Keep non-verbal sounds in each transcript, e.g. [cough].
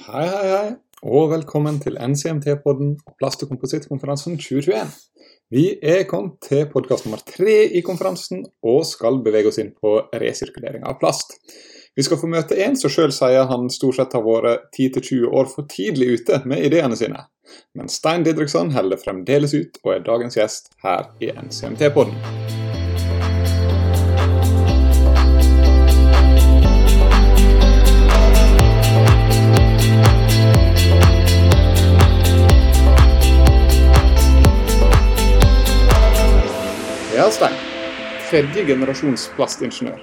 Hei, hei, hei, og velkommen til NCMT-podden Plast- og komposittkonferansen 2021. Vi er kommet til podkast nummer tre i konferansen og skal bevege oss inn på resirkulering av plast. Vi skal få møte en som sjøl sier han stort sett har vært 10-20 år for tidlig ute med ideene sine. Men Stein Didriksson holder fremdeles ut og er dagens gjest her i NCMT-podden. Ja, Stein. Tredje generasjons plastingeniør.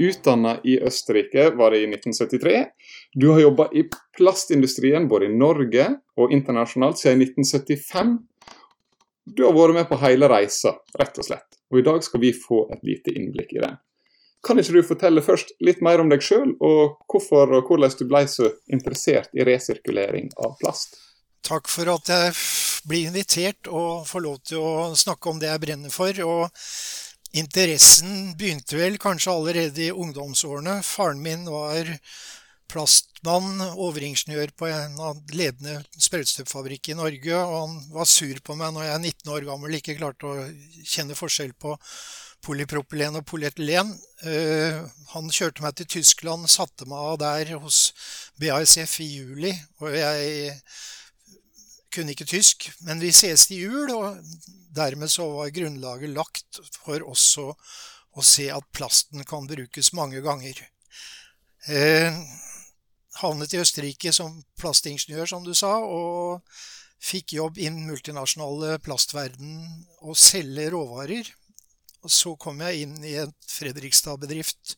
Utdanna i Østerrike var det i 1973. Du har jobba i plastindustrien både i Norge og internasjonalt siden 1975. Du har vært med på hele reisa, rett og slett. Og i dag skal vi få et lite innblikk i den. Kan ikke du fortelle først litt mer om deg sjøl, og hvorfor og hvordan du ble så interessert i resirkulering av plast? Takk for at jeg blir invitert og få lov til å snakke om det jeg brenner for. Og interessen begynte vel kanskje allerede i ungdomsårene. Faren min var plastmann, overingeniør på en av ledende sprøytestøvfabrikk i Norge. Og han var sur på meg når jeg er 19 år gammel ikke klarte å kjenne forskjell på polypropylen og polyetylen. Uh, han kjørte meg til Tyskland, satte meg av der hos BASF i juli. Og jeg kunne ikke tysk, men vi ses til jul, og dermed så var grunnlaget lagt for også å se at plasten kan brukes mange ganger. Eh, havnet i Østerrike som plastingeniør, som du sa, og fikk jobb innen multinasjonale plastverden og selge råvarer. Og så kom jeg inn i en Fredrikstad-bedrift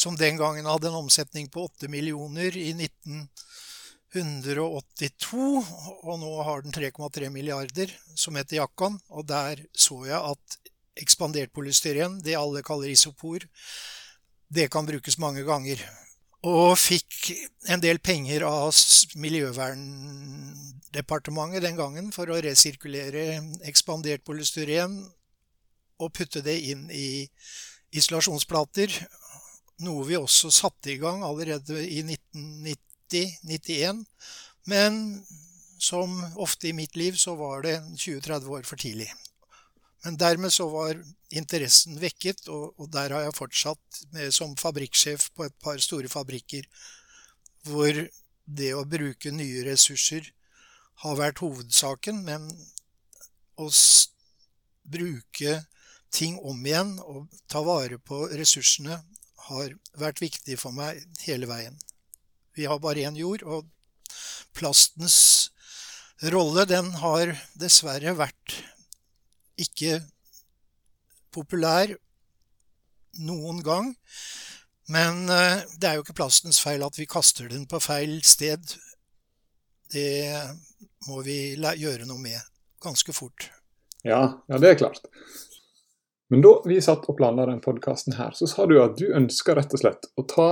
som den gangen hadde en omsetning på 8 millioner i 1990. 182, og nå har den 3,3 milliarder, som heter Jakan. Og der så jeg at ekspandert polystyren, det alle kaller isopor, det kan brukes mange ganger. Og fikk en del penger av Miljøverndepartementet den gangen for å resirkulere ekspandert polystyren og putte det inn i isolasjonsplater. Noe vi også satte i gang allerede i 1990 90-91. Men som ofte i mitt liv så var det 20-30 år for tidlig. Men dermed så var interessen vekket, og, og der har jeg fortsatt med, som fabrikksjef på et par store fabrikker, hvor det å bruke nye ressurser har vært hovedsaken, men å bruke ting om igjen og ta vare på ressursene har vært viktig for meg hele veien. Vi har bare én jord, og plastens rolle, den har dessverre vært ikke populær noen gang. Men eh, det er jo ikke plastens feil at vi kaster den på feil sted. Det må vi gjøre noe med ganske fort. Ja, ja det er klart. Men da vi satt og planla den podkasten her, så sa du at du ønsker rett og slett å ta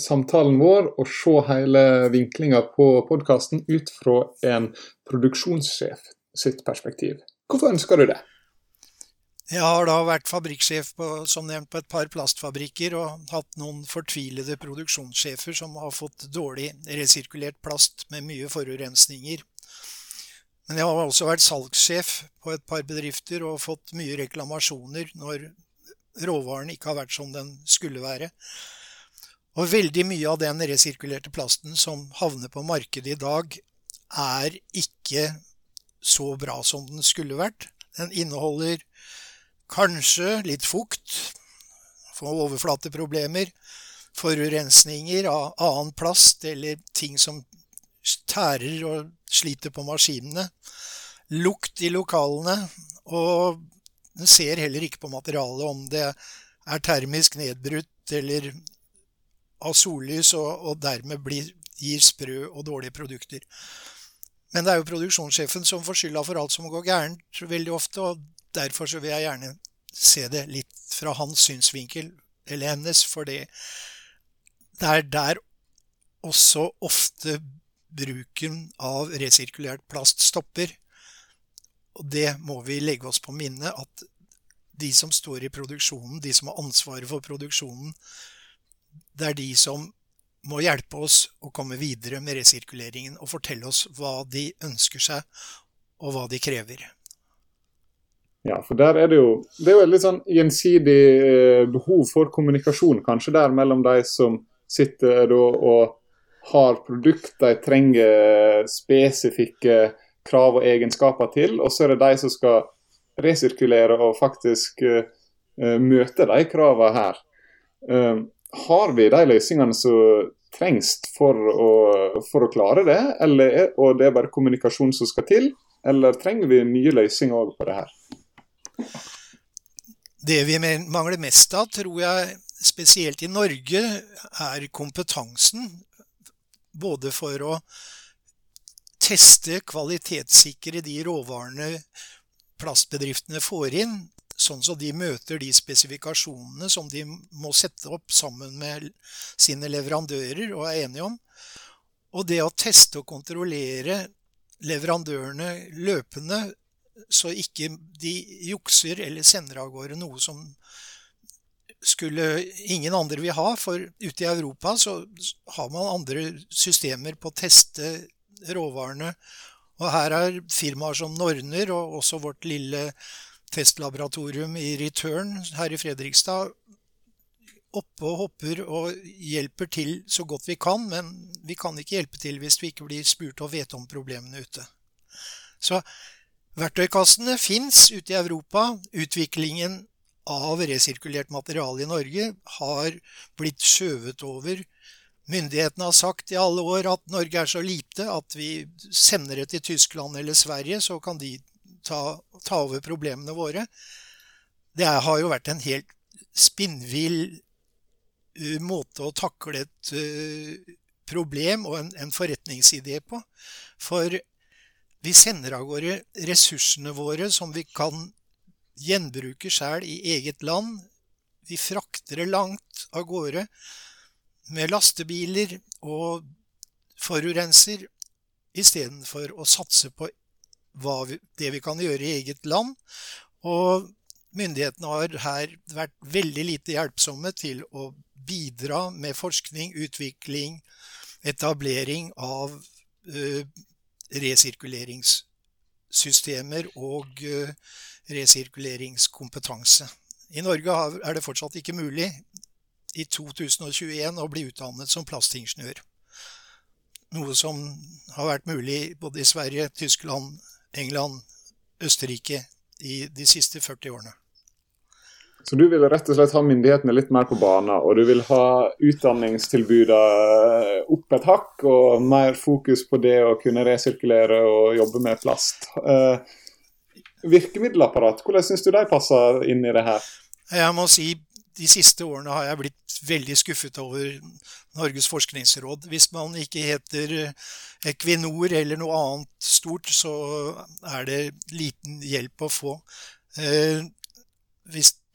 samtalen vår og se hele vinklinga på podkasten ut fra en produksjonssjef sitt perspektiv. Hvorfor ønsker du det? Jeg har da vært fabrikksjef på, som nevnt på et par plastfabrikker og hatt noen fortvilede produksjonssjefer som har fått dårlig resirkulert plast med mye forurensninger. Men jeg har også vært salgssjef på et par bedrifter og fått mye reklamasjoner når råvaren ikke har vært som den skulle være. Og veldig mye av den resirkulerte plasten som havner på markedet i dag, er ikke så bra som den skulle vært. Den inneholder kanskje litt fukt, overflateproblemer, forurensninger av annen plast eller ting som tærer og sliter på maskinene. Lukt i lokalene, og den ser heller ikke på materialet om det er termisk nedbrutt eller av sollys, og, og dermed blir, gir sprø og dårlige produkter. Men det er jo produksjonssjefen som får skylda for alt som går gærent veldig ofte, og derfor så vil jeg gjerne se det litt fra hans synsvinkel, eller hennes, for det er der også ofte bruken av resirkulert plast stopper. Og det må vi legge oss på minne, at de som står i produksjonen, de som har ansvaret for produksjonen, det er de som må hjelpe oss å komme videre med resirkuleringen og fortelle oss hva de ønsker seg, og hva de krever. Ja, for der er det jo Det er jo et litt sånn gjensidig eh, behov for kommunikasjon kanskje der mellom de som sitter og har produkt de trenger spesifikke krav og egenskaper til, og så er det de som skal resirkulere og faktisk uh, møte de kravene her. Uh, har vi de løsningene som trengs for å, for å klare det, eller, og det er bare kommunikasjon som skal til? Eller trenger vi nye løsninger òg på det her? Det vi mangler mest av, tror jeg spesielt i Norge, er kompetansen. Både for å teste, kvalitetssikre de råvarene plastbedriftene får inn, sånn så de møter de spesifikasjonene som de må sette opp sammen med sine leverandører og er enige om. Og det å teste og kontrollere leverandørene løpende, så ikke de jukser eller sender av gårde noe som skulle ingen andre vil ha. For ute i Europa så har man andre systemer på å teste råvarene. Og her er firmaer som Norner og også vårt lille testlaboratorium i Return her i Fredrikstad oppe og hopper og hjelper til så godt vi kan, men vi kan ikke hjelpe til hvis vi ikke blir spurt og vet om problemene ute. Så verktøykassene fins ute i Europa. Utviklingen av resirkulert materiale i Norge har blitt skjøvet over. Myndighetene har sagt i alle år at Norge er så lite at vi sender det til Tyskland eller Sverige, så kan de ta, ta over problemene våre. Det har jo vært en helt spinnvill uh, måte å takle et uh, problem og en, en, forretningsidé på. For vi sender av gårde ressursene våre som vi kan gjenbruke sjøl i eget land. Vi frakter det langt av gårde med lastebiler og forurenser istedenfor å satse på vi, det vi kan gjøre i eget land. Og myndighetene har her vært veldig lite hjelpsomme til å bidra med forskning, utvikling, etablering av uh, resirkuleringssystemer og uh, resirkuleringskompetanse. I Norge er det fortsatt ikke mulig i 2021 å bli utdannet som plastingeniør. Noe som har vært mulig både i Sverige, Tyskland, England, Østerrike i de siste 40 årene. Så du vil rett og slett ha myndighetene litt mer på banen, og du vil ha utdanningstilbudene opp et hakk, og mer fokus på det å kunne resirkulere og jobbe med plast. Eh, virkemiddelapparat, hvordan syns du de passer inn i det her? Jeg må si de siste årene har jeg blitt veldig skuffet over Norges forskningsråd. Hvis man ikke heter Equinor eller noe annet stort, så er det liten hjelp å få. Eh,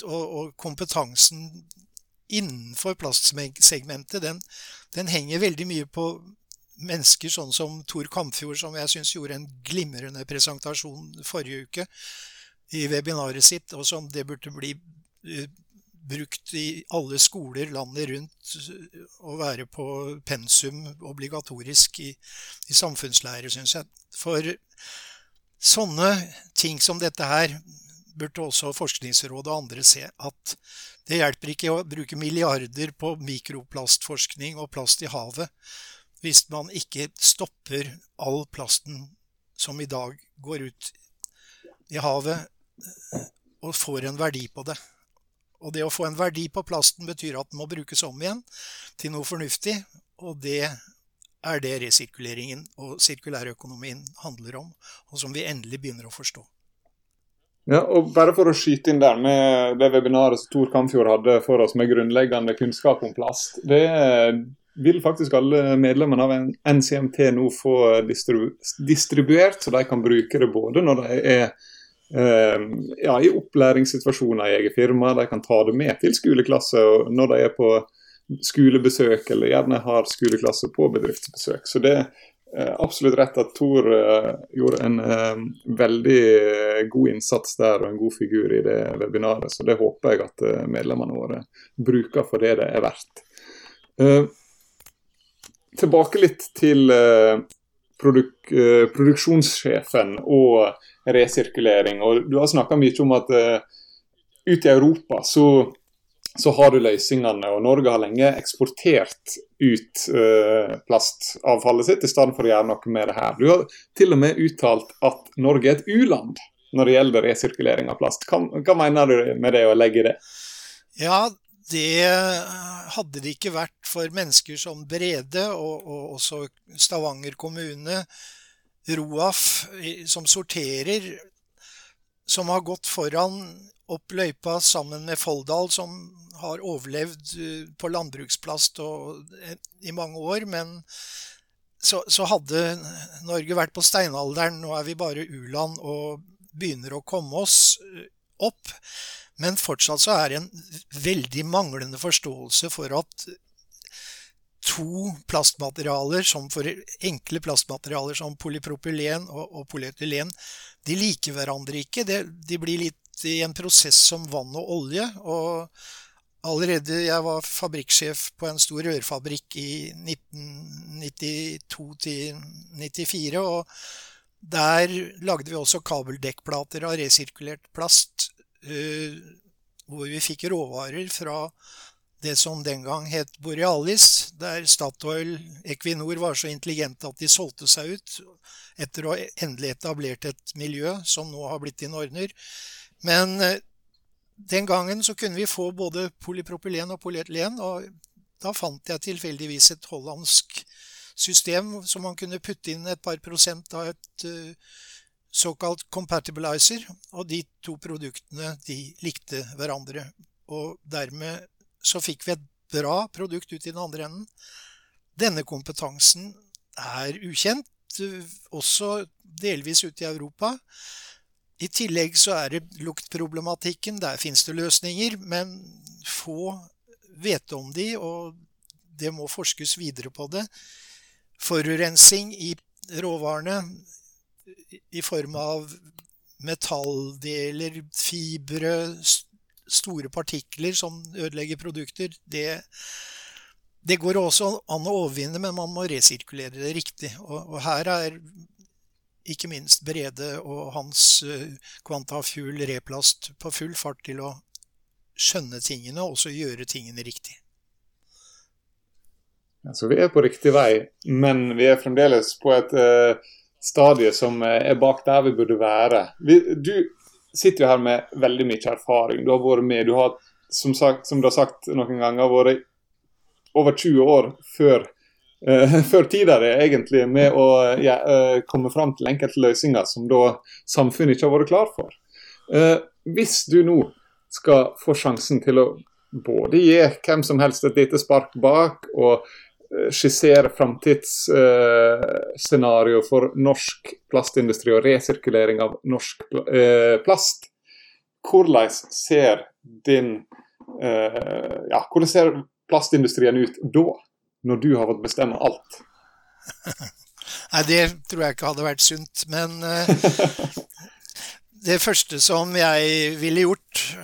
og, kompetansen innenfor plastsegmentet, den, den, henger veldig mye på mennesker sånn som Tor Kamfjord, som jeg syns gjorde en glimrende presentasjon forrige uke i webinaret sitt, og som det burde bli eh, brukt i alle skoler landet rundt å være på pensum obligatorisk i, i samfunnslære, syns jeg. For sånne ting som dette her burde også Forskningsrådet og andre se at det hjelper ikke å bruke milliarder på mikroplastforskning og plast i havet hvis man ikke stopper all plasten som i dag går ut i havet, og får en verdi på det. Og det å få en verdi på plasten betyr at den må brukes om igjen til noe fornuftig. Og det er det resirkuleringen og sirkulærøkonomien handler om, og som vi endelig begynner å forstå. Ja, og bare for å skyte inn der med det webinaret som Tor Kamfjord hadde for oss med grunnleggende kunnskap om plast. Det vil faktisk alle medlemmene av NCMT nå få distribu distribuert, så de kan bruke det både når de er ja, i opplæringssituasjoner i eget firma. De kan ta det med til skoleklasse når de er på skolebesøk, eller gjerne har skoleklasse på bedriftsbesøk. Så det er absolutt rett at Tor uh, gjorde en uh, veldig god innsats der og en god figur i det webinaret. Så det håper jeg at uh, medlemmene våre bruker for det det er verdt. tilbake litt til produk, uh, produksjonssjefen og resirkulering. Og du har snakka mye om at uh, ute i Europa så, så, har du løsningene, og Norge har lenge eksportert ut plastavfallet sitt i stedet for å gjøre noe med det her. Du har til og med uttalt at Norge er et u-land når det gjelder resirkulering av plast. Hva, hva mener du med det å legge det? Ja, det hadde det ikke vært for mennesker som Brede og, og også Stavanger kommune, Roaf, som sorterer, som har gått foran opp løypa sammen med Folldal, som har overlevd eh, på landbruksplast og, eh, i mange år. Men så, så, hadde Norge vært på steinalderen. Nå er vi bare u-land og begynner å komme oss eh, opp. Men fortsatt så er det en veldig manglende forståelse for at to plastmaterialer, som for enkle plastmaterialer som polypropylen og, og polyetylen, de liker hverandre ikke. De, de, blir litt i en prosess som vann og olje. og Allerede jeg var fabrikksjef på en stor rørfabrikk i 1992 94. og Der lagde vi også kabeldekkplater av resirkulert plast hvor vi fikk råvarer fra det som den gang het Borealis, der Statoil, Equinor var så intelligente at de solgte seg ut etter å ha endelig etablert et miljø som nå har blitt i Norner. Men eh, den gangen så kunne vi få både polypropylen og polyetylen, og da fant jeg tilfeldigvis et hollandsk system som man kunne putte inn et par prosent av et uh, såkalt compatibilizer, og de to produktene de likte hverandre. Og dermed så fikk vi et bra produkt ut i den andre enden. Denne kompetansen er ukjent, også delvis ute i Europa. I tillegg så er det luktproblematikken. Der fins det løsninger, men få vet om de, og det må forskes videre på det. Forurensing i råvarene i form av metalldeler, fibre, store partikler som ødelegger produkter, det, det går også an å overvinne, men man må resirkulere det riktig. Og, og her er ikke minst Brede og hans kvantafuel eh, Replast på full fart til å skjønne tingene og også gjøre tingene riktig. Så vi er på riktig vei, men vi er fremdeles på et uh stadiet som er bak der vi burde være. Du sitter jo her med veldig mye erfaring. Du har vært med. Du har, som, sagt, som du har sagt noen ganger, vært over 20 år før, uh, [laughs] før tida egentlig med å ja, uh, komme fram til enkelte løsninger som da samfunnet ikke har vært klar for. Uh, hvis du nå skal få sjansen til å både gi hvem som helst et lite spark bak, og Eh, skissere framtidsscenario for norsk plastindustri og resirkulering av norsk uh, plast. Hvordan ser din uh, ja, hvordan ser plastindustrien ut da, når du har fått bestemme alt? [laughs] Nei, det tror jeg ikke hadde vært sunt. Men [laughs] det første som jeg ville gjort,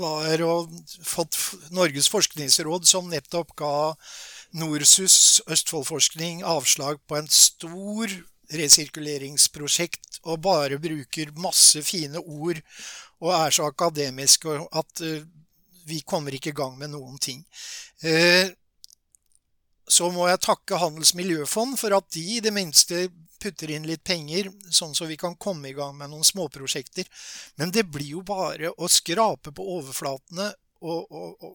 var å fått Norges forskningsråd, som nettopp ga Norsus Østfoldforskning avslag på en stor resirkuleringsprosjekt og bare bruker masse fine ord og er så akademiske at uh, vi kommer ikke i gang med noen ting. Uh, så må jeg takke Handels miljøfond for at de i det minste putter inn litt penger, sånn så vi kan komme i gang med noen småprosjekter. Men det blir jo bare å skrape på overflatene og, og,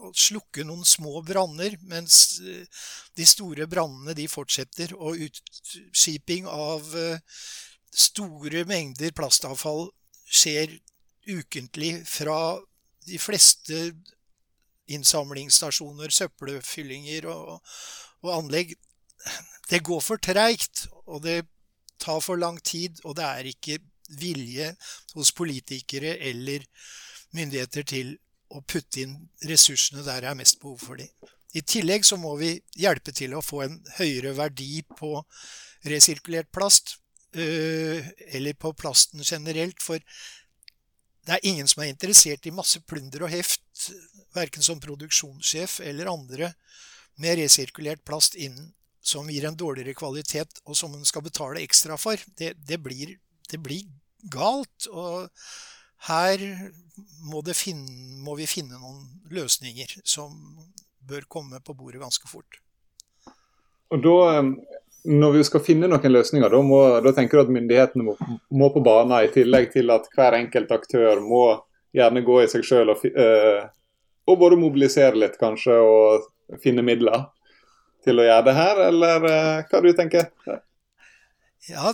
å slukke noen små branner, mens eh, de store brannene de fortsetter. Og utskiping av eh, store mengder plastavfall skjer ukentlig fra de fleste innsamlingsstasjoner, søppelfyllinger og, og anlegg. Det går for treigt, og det tar for lang tid, og det er ikke vilje hos politikere eller myndigheter til å putte inn ressursene der det er mest behov for dem. I tillegg så må vi hjelpe til å få en høyere verdi på resirkulert plast, øh, eller på plasten generelt. For det er ingen som er interessert i masse plunder og heft, verken som produksjonssjef eller andre, med resirkulert plast inn som gir en dårligere kvalitet, og som en skal betale ekstra for, det, det, blir, det blir, galt. Og her må, finne, må, vi finne noen løsninger som bør komme på bordet ganske fort. Og da, Når vi skal finne noen løsninger, da, må, da tenker du at myndighetene må, må, på banen, i tillegg til at hver enkelt aktør må gjerne gå i seg sjøl og, øh, og både mobilisere litt, kanskje, og finne midler? til å gjøre det her, eller uh, hva du tenker? Ja,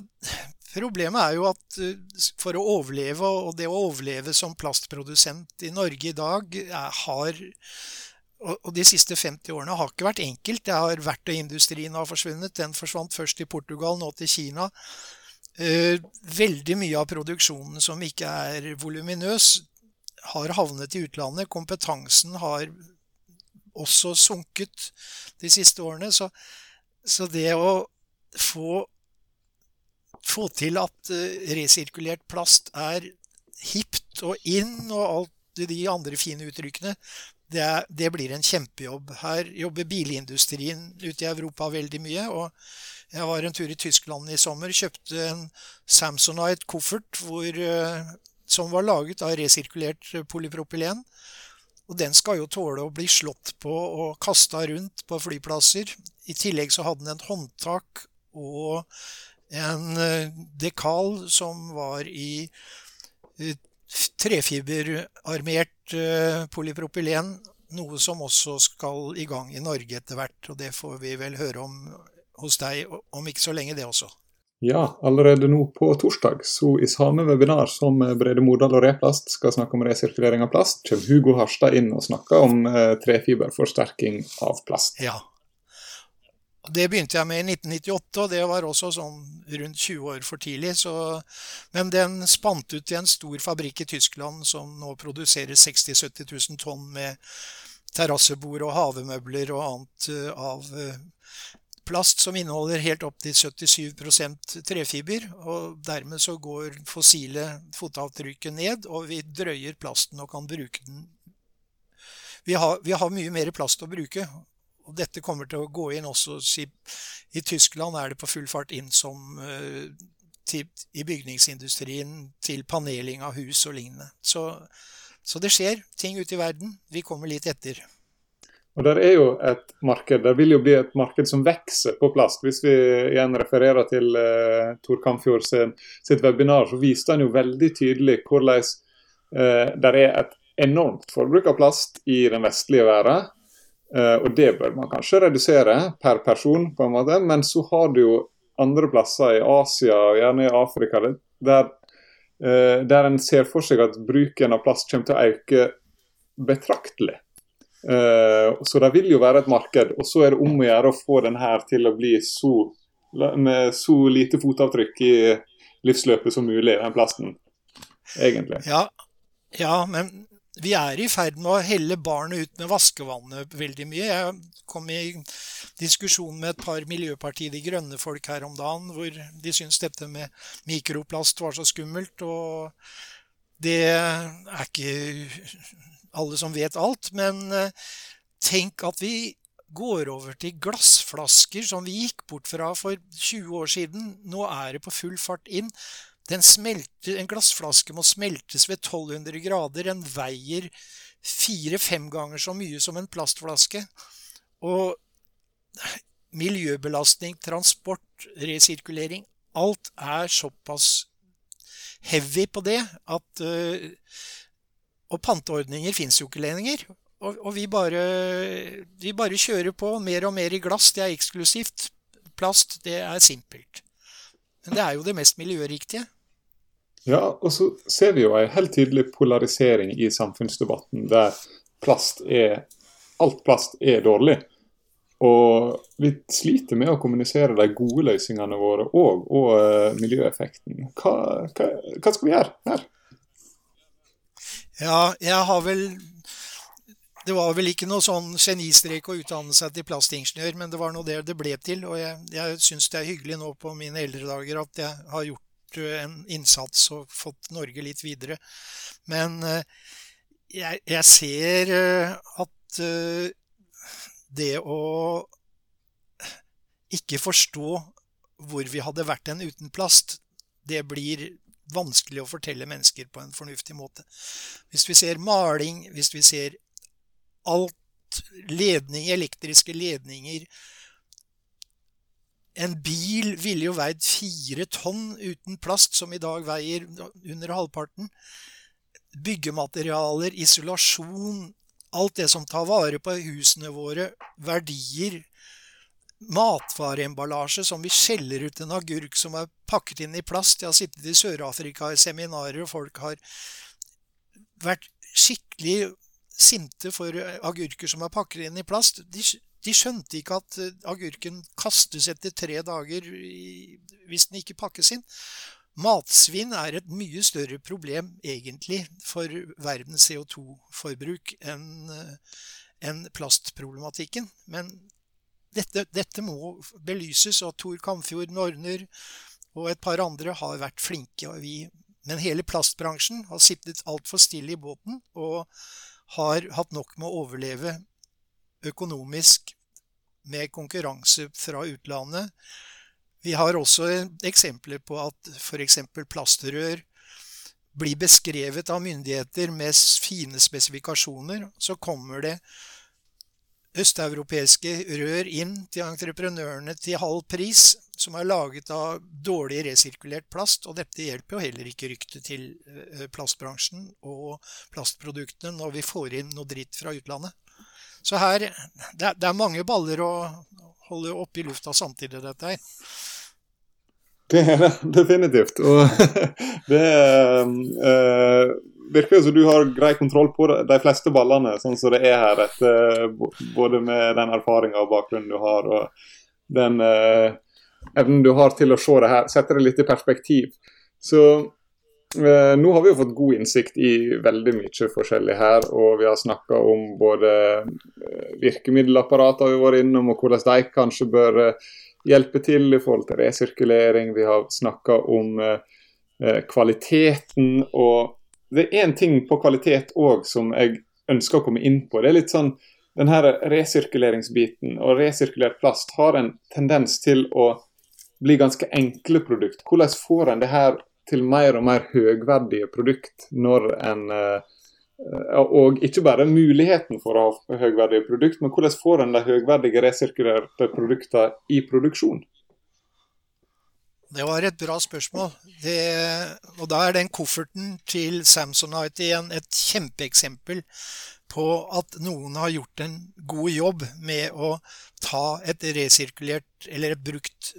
Problemet er jo at uh, for å overleve, og det å overleve som plastprodusent i Norge i dag, er, har og de siste 50 årene har ikke vært enkelt. Det har Verktøyindustrien har forsvunnet. Den forsvant først i Portugal, nå til Kina. Uh, veldig mye av produksjonen som ikke er voluminøs, har havnet i utlandet. Kompetansen har også sunket de siste årene. Så, så det å få, få til at uh, resirkulert plast er hipt og inn og alt de andre fine uttrykkene, det, er, det, blir en kjempejobb. Her jobber bilindustrien ute i Europa veldig mye. og Jeg var en tur i Tyskland i sommer, kjøpte en Samsonite-koffert uh, som var laget av resirkulert polypropylen. Og den skal jo tåle å bli slått på og kasta rundt på flyplasser. I tillegg så hadde den et håndtak og en eh, dekal som var i eh, trefiberarmert eh, polypropylen. Noe som også skal i gang i Norge etter hvert. Og det får vi vel høre om hos deg om ikke så lenge, det også. Ja, allerede nå på torsdag, så i samme webinar som Brede Modal og Replast skal snakke om resirkulering av plast, kommer Hugo Harstad inn og snakker om trefiberforsterking av plast. Ja. Det begynte jeg med i 1998, og det var også sånn rundt 20 år for tidlig. Så, men den spant ut i en stor fabrikk i Tyskland som nå produserer 60 000-70 000 tonn med terrassebord og havemøbler og annet eh, av eh, plast som inneholder helt opp til 77% trefiber. og Dermed så går fossile fotavtrykket ned, og vi drøyer plasten og kan bruke den. Vi har, vi har mye mer plast å bruke. Og Dette kommer til å gå inn også i, Tyskland er det på full fart inn som uh, til, i bygningsindustrien til paneling av hus og lignende. Så, så det skjer ting ute i verden. Vi kommer litt etter. Og der er jo et marked, der vil jo bli et marked som vokser på plast. Hvis vi igjen refererer til uh, Tor Kamfjord sin, sitt webinar, så viste han jo veldig tydelig hvordan uh, det er et enormt forbruk av plast i den vestlige verden. Uh, og det bør man kanskje redusere per person, på en måte. Men så har du jo andre plasser i Asia og gjerne i Afrika der, uh, der en ser for seg at bruken av plast kommer til å øke betraktelig. Uh, så det vil jo være et marked. Og så er det om å gjøre å få den her til å bli så, med så lite fotavtrykk i livsløpet som mulig, den plasten. Egentlig. Ja, ja men vi er i ferd med å helle barnet ut med vaskevannet veldig mye. Jeg kom i diskusjon med et par Miljøpartiet De Grønne-folk her om dagen, hvor de syntes dette med mikroplast var så skummelt. Og det er ikke alle som vet alt. Men eh, tenk at vi går over til glassflasker som vi gikk bort fra for 20 år siden. Nå er det på full fart inn. Smelter, en glassflaske må smeltes ved 1200 grader. Den veier fire-fem ganger så mye som en plastflaske. Og miljøbelastning, transport, resirkulering Alt er såpass heavy på det at uh, og panteordninger fins jo ikke lenger. Og, og vi, bare, vi, bare, kjører på mer og mer i glass. Det er eksklusivt. Plast, det er simpelt. Men det er jo det mest miljøriktige. Ja, og så ser vi jo en helt tydelig polarisering i samfunnsdebatten der plast er Alt plast er dårlig. Og vi sliter med å kommunisere de gode løsningene våre og, og uh, miljøeffekten. Hva, hva, hva skal vi gjøre her? Ja, jeg har vel Det var vel ikke noe sånn genistrek å utdanne seg til plastingeniør, men det var nå det det ble til. Og jeg, jeg syns det er hyggelig nå på mine eldre dager at jeg har gjort eh, en innsats og fått Norge litt videre. Men eh, jeg, jeg ser eh, at det å ikke forstå hvor vi hadde vært en uten plast, det blir vanskelig å fortelle mennesker på en fornuftig måte. Hvis vi ser maling, hvis vi ser alt ledning, elektriske ledninger En bil ville jo veid fire tonn uten plast, som i dag veier under halvparten. Byggematerialer, isolasjon, alt det som tar vare på husene våre, verdier, matvareemballasje som vi skjeller ut en agurk som er pakket inn i plast. Jeg har sittet i Sør-Afrika i seminarer, og folk har vært skikkelig sinte for agurker som er pakket inn i plast. De, de skjønte ikke at eh, agurken kastes etter tre dager hvis den ikke pakkes inn. Matsvinn er et mye større problem egentlig for verdens CO2-forbruk enn en plastproblematikken. Men dette, dette, må belyses, og Tor Kamfjord Norner og et par andre har vært flinke. Vi, men hele plastbransjen har sittet altfor stille i båten og har hatt nok med å overleve økonomisk med konkurranse fra utlandet. Vi har også eksempler på at f.eks. plastrør blir beskrevet av myndigheter med fine spesifikasjoner. Så kommer det østeuropeiske rør inn til entreprenørene til halv pris, som er laget av dårlig resirkulert plast. Og dette hjelper jo heller ikke ryktet til eh, plastbransjen og plastproduktene når vi får inn noe dritt fra utlandet. Så her Det er, mange baller å holde oppe i lufta samtidig, dette her. Det er det definitivt. Og [laughs] det øh, virker jo som du har grei kontroll på de fleste ballene, sånn som det er her. Etter, både med den erfaringa og bakgrunnen du har, og den eh, evnen du har til å se det her, sette det litt i perspektiv. Så eh, nå har vi jo fått god innsikt i veldig mye forskjellig her, og vi har snakka om både virkemiddelapparater virkemiddelapparatet vi har vært innom, og hvordan de kanskje bør eh, hjelpe til i forhold til resirkulering. Vi har snakka om eh, eh, kvaliteten og det er én ting på kvalitet òg som jeg ønsker å komme inn på. Det er litt sånn den her resirkuleringsbiten og resirkulert plast har en tendens til å bli ganske enkle produkt. Hvordan får en det her til mer og mer høgverdige produkt når en eh, og ikke bare muligheten for å ha høgverdige produkt, men hvordan får en de høgverdige resirkulerte produktene i produksjon? Det var et bra spørsmål. Det, og da er den kofferten til Samsonite igjen et kjempeeksempel på at noen har gjort en god jobb med å ta et resirkulert eller et brukt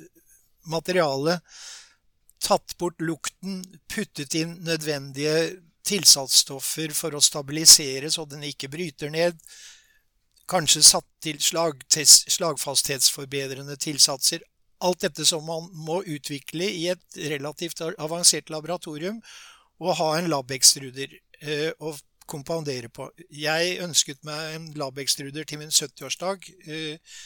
materiale, tatt bort lukten, puttet inn nødvendige tilsatsstoffer for å stabilisere så den ikke bryter ned, kanskje satt til slagfasthetsforbedrende tilsatser alt dette som man må utvikle i et relativt avansert laboratorium, og ha en labekstruder eh, å kompandere på. Jeg ønsket meg en labekstruder til min 70-årsdag. Eh,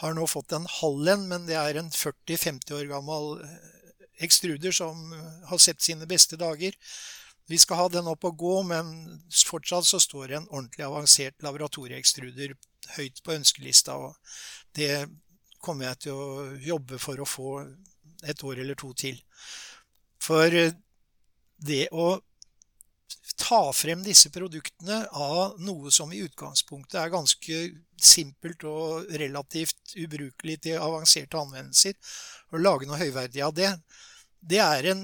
har nå fått en halv en, men det er en 40-50 år gammel eh, ekstruder som har sett sine beste dager. Vi skal ha den opp og gå, men fortsatt så står en ordentlig avansert laboratorieekstruder høyt på ønskelista. og Det kommer jeg til å jobbe for å få et år eller to til. For eh, det å ta frem disse produktene av noe som i utgangspunktet er ganske simpelt og relativt ubrukelig til avanserte anvendelser, og lage noe høyverdig av det, det er en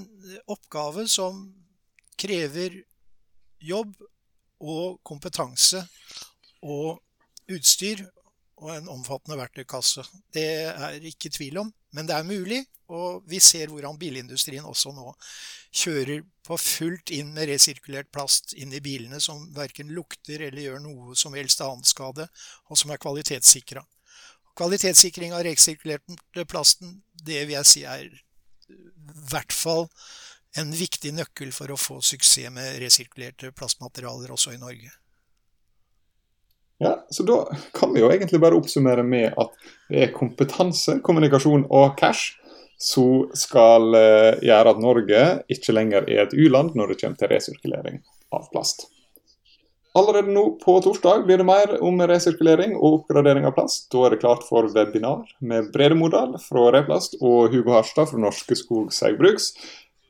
oppgave som krever jobb og kompetanse og utstyr og en omfattende verktøykasse. Det er ikke tvil om, men det er mulig. Og vi ser hvordan bilindustrien også nå kjører på fullt inn med resirkulert plast inn i bilene som verken lukter eller gjør noe som helst annet skade, og som er kvalitetssikra. Kvalitetssikring av resirkulert plasten, det vil jeg si er i hvert fall en viktig nøkkel for å få suksess med resirkulerte plastmaterialer også i Norge. Ja, så Da kan vi jo egentlig bare oppsummere med at det er kompetanse, kommunikasjon og cash som skal uh, gjøre at Norge ikke lenger er et u-land når det kommer til resirkulering av plast. Allerede nå på torsdag blir det mer om resirkulering og oppgradering av plast. Da er det klart for webinar med Brede Modal fra Replast og Hugo Harstad fra Norske Skog Saugbrugs.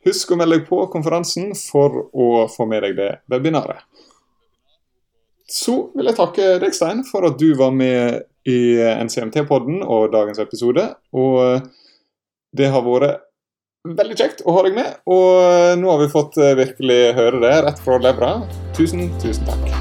Husk å melde deg på konferansen for å få med deg det webinaret. Så vil jeg takke deg, Stein, for at du var med i NCMT-podden og dagens episode. Og det har vært veldig kjekt å ha deg med. Og nå har vi fått virkelig høre det rett fra levra. Tusen, tusen takk.